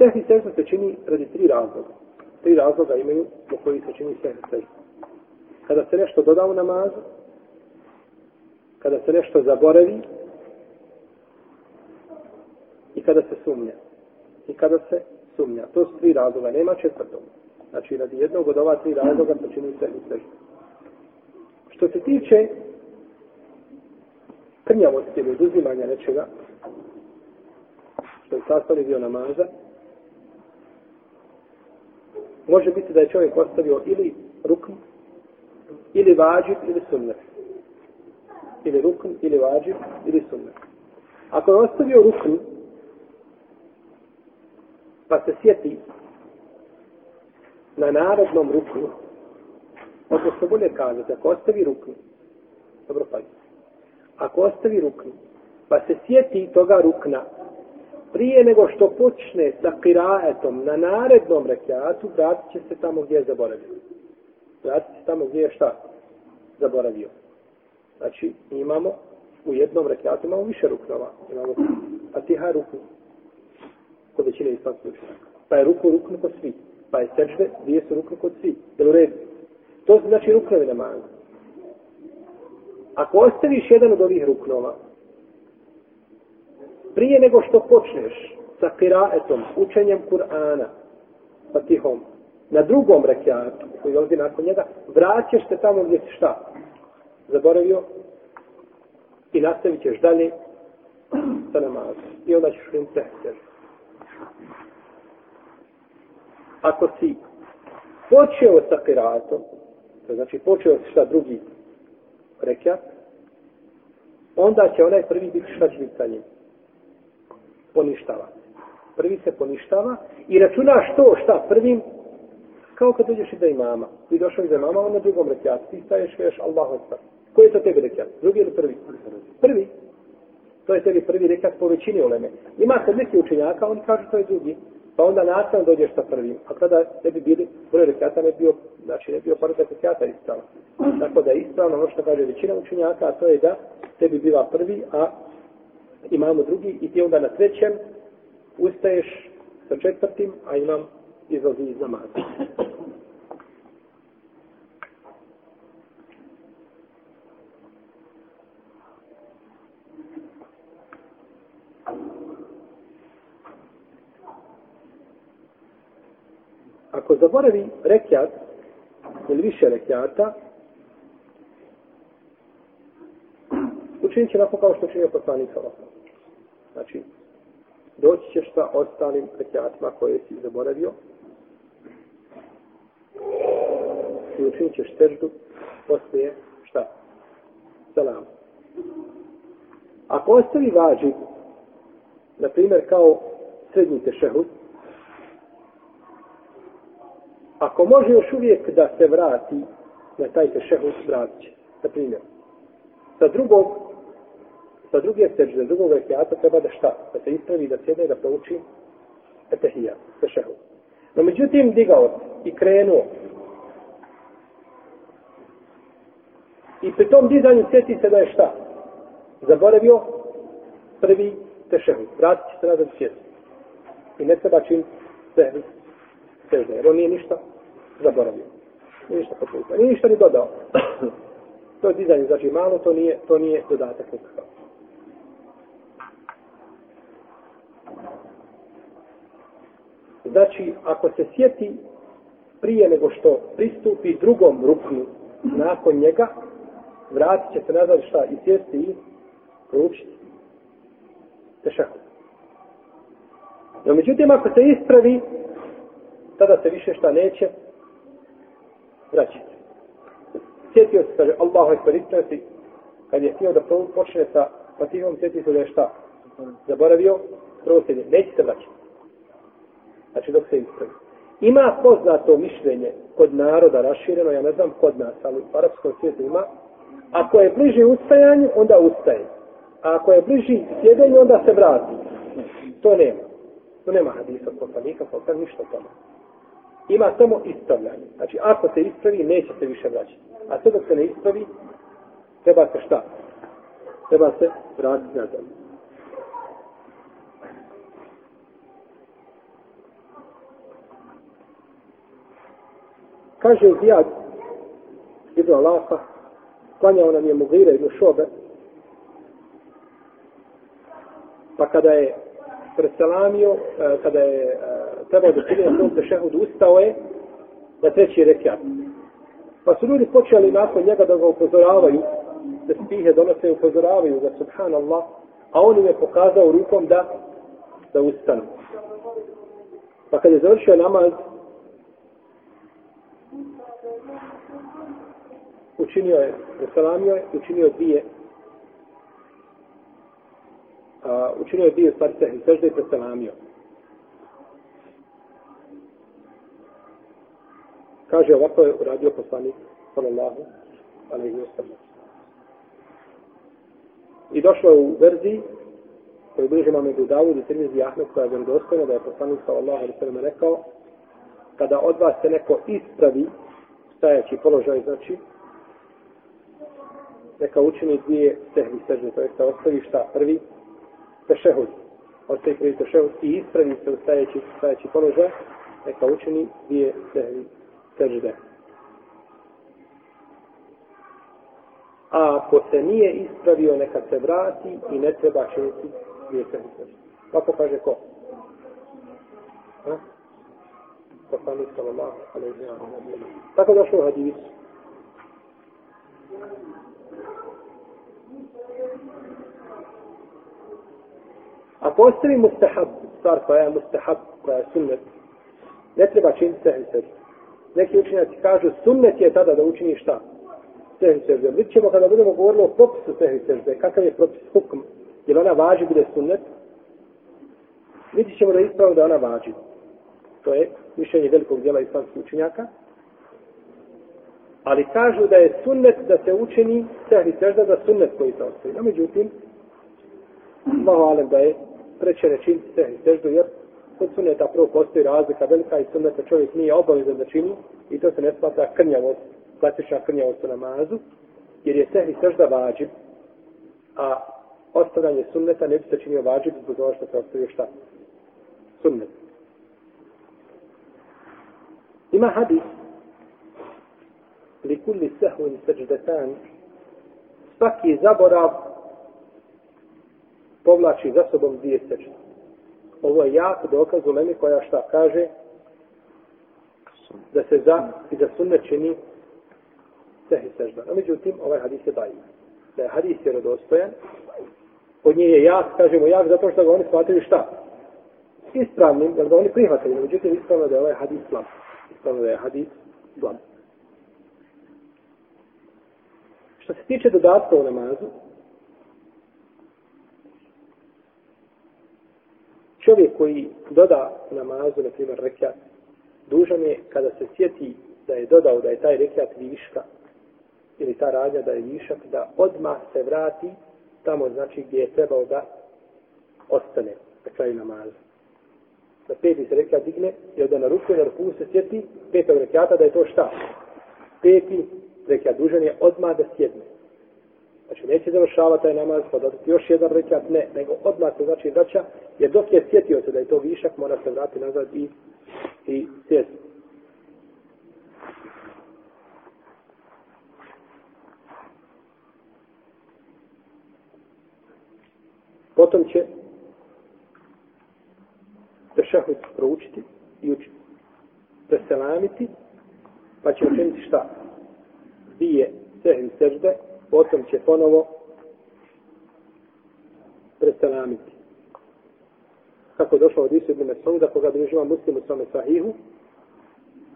Sehvi sežda se čini radi tri razloga. Tri razloga imaju po koji se čini sehvi sežda. Kada se nešto doda u namazu, kada se nešto zaboravi i kada se sumnja. I kada se sumnja. To su tri razloga, nema četvrtog. Znači, radi jednog od ova tri razloga se čini sehvi sežda. Što se tiče krnjavosti ili oduzimanja nečega, što je sastavni dio namaza, može biti da je čovjek ostavio ili rukn, ili vađib, ili sunnet. Ili rukn, ili vađib, ili sunnet. Ako je ostavio rukn, pa se sjeti na narodnom ruknu, odnosno bolje kazati, ako ostavi rukn, dobro pa ako ostavi rukn, pa se sjeti toga rukna, prije nego što počne sa kiraetom na narednom rekiatu, vratit će se tamo gdje je zaboravio. Vratit se tamo gdje je šta? Zaboravio. Znači, imamo u jednom rekiatu imamo više ruknova. Imamo Fatiha ruknu. Kod većine islamskih učenjaka. Pa je ruku ruknu kod svi. Pa je sečve, dvije su ruknu kod svi. Jel u redu? To znači ruknovi namaza. Ako ostaviš jedan od ovih ruknova, prije nego što počneš sa kiraetom, učenjem Kur'ana, Fatihom, na drugom rekiatu, koji ovdje nakon njega, vraćaš se tamo gdje si šta? Zaboravio i nastavit ćeš dalje sa namazom. I onda ćeš im tehter. Ako si počeo sa kiratom, to znači počeo si šta drugi rekiat, onda će onaj prvi biti šta će biti sa njim poništava. Prvi se poništava i računaš to šta prvim, kao kad dođeš i da imama. Ti došao i da imama, on na drugom rekiatu. Ti staješ, veš Allahu Akbar. Koji je to tebi rekiat? Drugi ili prvi? Prvi. To je tebi prvi rekiat po većini uleme. Ima se neki učenjaka, oni kažu to je drugi. Pa onda nastavno dođeš sa prvim. A kada ne bi bili, broj rekiata ne bio, znači ne bio par rekiata ispravno. Tako da je ispravno ono što kaže većina učenjaka, a to je da tebi bila prvi, a imamo drugi i ti onda na trećem ustaješ sa četvrtim, a imam izlazi iz namaza. Ako zaboravi rekiat ili više rekiata, učinit će onako kao što činio poslanik sallallahu Znači, doći ćeš sa ostalim rekiatima koje si zaboravio i učinit ćeš teždu poslije šta? Salam. Ako ostavi vađi, na primjer kao srednji tešehud, ako može još uvijek da se vrati na taj tešehud, vratit će. Na primjer, sa drugog sa druge sežde, drugog rekiata treba da šta? Da se ispravi, da sjede, da prouči etehija, tešehu. No međutim, digao i krenuo. I pri tom dizanju sjeti se da je šta? Zaboravio prvi tešehu. Vratit će se nazad sjeti. I ne treba čim se sežde. Jer on nije ništa zaboravio. Nije ništa potpuno. Nije ništa ni dodao. to je dizanje, znači malo, to nije, to nije dodatak nikakav. Znači, ako se sjeti prije nego što pristupi drugom ruknu nakon njega, vratit će se nazad šta i sjesti i proučiti. Tešako. No, međutim, ako se ispravi, tada se više šta neće vraćati. Sjetio se, kaže, Allahu ekber, si, kad je htio da počne sa Fatihom, sjetio se da je šta? Zaboravio, prvo se neće se vraćati znači dok se ispravi. Ima poznato mišljenje kod naroda rašireno, ja ne znam kod nas, ali u arapskom svijetu ima, ako je bliži ustajanju, onda ustaje. A ako je bliži sjedenju, onda se vrati. To nema. To nema hadisa od poslanika, poslanika, ništa tamo. Ima samo ispravljanje. Znači, ako se ispravi, neće se više vraćati. A sve dok se ne ispravi, treba se šta? Treba se vratiti nazad. Kaže Zijad ibn Alafa, klanjao nam je Mugire ibn Šobe, pa kada je preselamio, e, kada je e, trebao da čini na tom tešehudu, ustao je na treći rekiat. Pa su ljudi počeli nakon njega da ga upozoravaju, da spihe donose i upozoravaju da subhanallah, a on im je pokazao rukom da da ustanu. Pa kad je završio namaz, učinio je, preselamio je, učinio dvije, a, učinio je dvije stvari sehni, sežde i preselamio. Kaže, ovako je uradio poslanik, sallallahu alaihi wa sallam. I došlo u verziji, koji bliže nam je Budavud i Tirmizi Ahmed, koja je vjerodostojna, da je poslanik, sallallahu alaihi wa sallam, rekao, kada od vas se neko ispravi, stajaći položaj, znači, neka učini dvije sehvi sežde, to je da ostavi šta prvi tešehud, ostavi prvi tešehud i ispravi se u stajaći, stajaći položaj, neka učini dvije sehvi sežde. A ako se nije ispravio, neka se vrati i ne treba činiti dvije sehvi sežde. Kako kaže ko? Ha? Poslanik sallallahu alaihi wa sallam. Tako došlo u hadisu. A postoji mustahab, stvar koja je mustahab, koja je sunnet, ne treba činiti sehni sežde. Neki učinjaci kažu, sunnet je tada da učini šta? Sehni sežde. Vidjet ćemo kada budemo govorili o propisu sehni sežde, kakav je propis hukm, jer ona važi bude sunnet, vidjet ćemo da je ispravno da ona važi. To je mišljenje velikog dijela islamskih učenjaka, Ali kažu da je sunnet da se učini sehni sežda za sunnet koji se ostavi. No, međutim, malo alem da je preče ne činiti seždu, jer kod sunneta prvo postoji razlika velika i sunneta čovjek nije obavezan da čini i to se ne smatra krnjavost, klasična krnjavost u namazu, jer je sehni sežda vađib, a ostavljanje sunneta ne bi se činio vađib zbog toga što se ostavio šta? Sunnet. Ima hadis li kulli sehvin seđdetan. svaki zaborav povlači za sobom dvije seđde. Ovo je jak dokaz u Lemi koja šta kaže da se za i da sunne čini sehi sežda. No, međutim, ovaj hadis je dajiv. Da je hadis je rodostojan, od nje je jak, kažemo jak, zato što ga oni smatraju šta? Ispravnim, da ga oni prihvatili. No, međutim, ispravno da je ovaj hadis slab. Ispravno da je hadis slab. Što se tiče dodatka u namazu, čovjek koji doda namazu, na primjer rekiat, dužan je kada se sjeti da je dodao da je taj rekiat viška ili ta radnja da je višak, da odmah se vrati tamo znači gdje je trebao da ostane na kraju namaza. Da peti se rekat digne i da na ruku na ruku se sjeti petog rekata da je to šta? Peti rekat dužan je odmah da sjedne. Znači, neće završavati taj namaz, pa dodati još jedan rekat, ne, nego odmah se znači vraća, jer dok je sjetio se da je to višak, mora se vratiti nazad i, i sjeti. Potom će tešahud proučiti i učiti. Preselamiti, pa će učiniti šta? Dvije sehvi sežde, potom će ponovo preselamiti. Kako je došlo od Isu ibn Mesauda, koga bilježiva muslim u svome sahihu,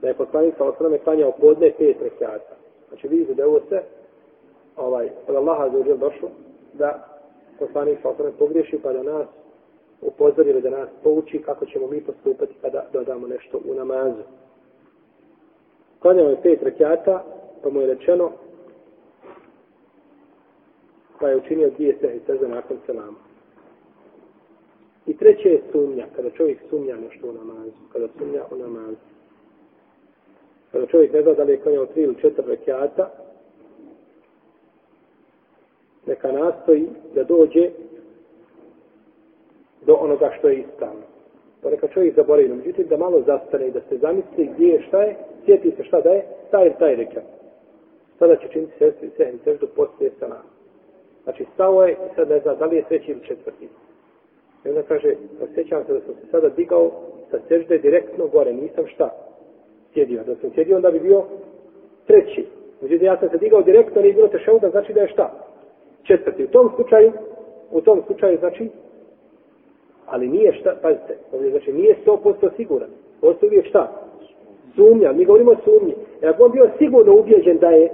da je poslanik sa osrame klanjao podne pet rekiata. Znači vidite da je ovo sve ovaj, od Allaha za uđel došlo, da poslanik sa osrame pogriješi pa da nas upozorili da nas pouči kako ćemo mi postupati kada dodamo nešto u namazu. Klanjao je pet rekiata, pa mu je rečeno pa je učinio dvije sehi seze nakon selama. I treće je sumnja, kada čovjek sumnja nešto u namazu, kada sumnja u namazu. Kada čovjek ne zna da li je klanjao tri ili četiri rekiata, neka nastoji da dođe do onoga što je ispravno. Pa Ponekad čovjek zaboravi, no međutim da malo zastane i da se zamisli gdje je, šta je, sjeti se šta da je, taj ili taj rekat. Sada će činiti sestri sehni seždu poslije sana. Znači stao je i sad ne zna da li je treći ili četvrti. I onda kaže, osjećam se da sam se sada digao sa sežde direktno gore, nisam šta sjedio. Da sam sjedio, onda bi bio treći. Međutim, ja sam se digao direktno, nije bilo teševuda, znači da je šta? Četvrti. U tom slučaju, u tom slučaju znači, ali nije šta, pazite, ovdje znači nije 100% siguran. Postoji uvijek šta? Sumnja, mi govorimo o sumnji. E, ako on bio sigurno ubjeđen da je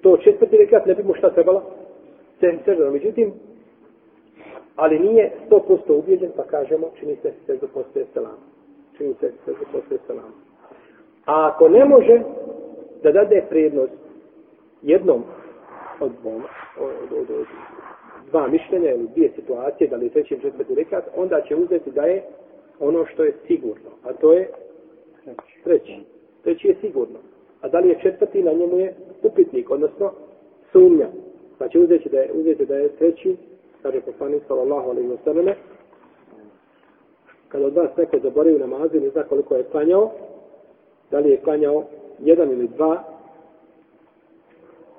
to četvrti rekat, ne bi mu šta trebalo? Sežda, Međutim, ali nije 100% ubjeđen, pa kažemo, čini se seždo postoje selam. Čini se seždo postoje selam. A ako ne može da dade prednost jednom od dvoma, od, od, od, dva mišljenja ili dvije situacije, da li je treći ili četvrti rekat, onda će uzeti da je ono što je sigurno. A to je treći. Treći je sigurno. A da li je četvrti, na njemu je upitnik, odnosno sumnja. Pa će uzeti da je, uzeti da je treći, kaže poslanik sallallahu alaihi wa sallam, kada od vas neko zaboravi namazu, ne zna koliko je klanjao, da li je klanjao jedan ili dva,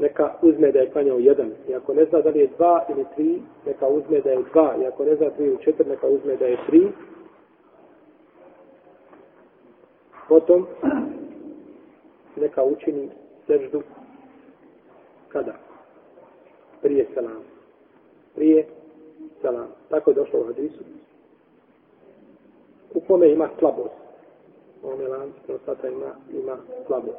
neka uzme da je klanjao jedan. I ako ne zna da li je dva ili tri, neka uzme da je dva. I ako ne zna tri ili četiri, neka uzme da je tri. Potom neka učini seždu kada? Prije selam. Prije selam. Tako je došlo u hadisu. U kome ima slabost. U ome lanci, ima, ima slabost.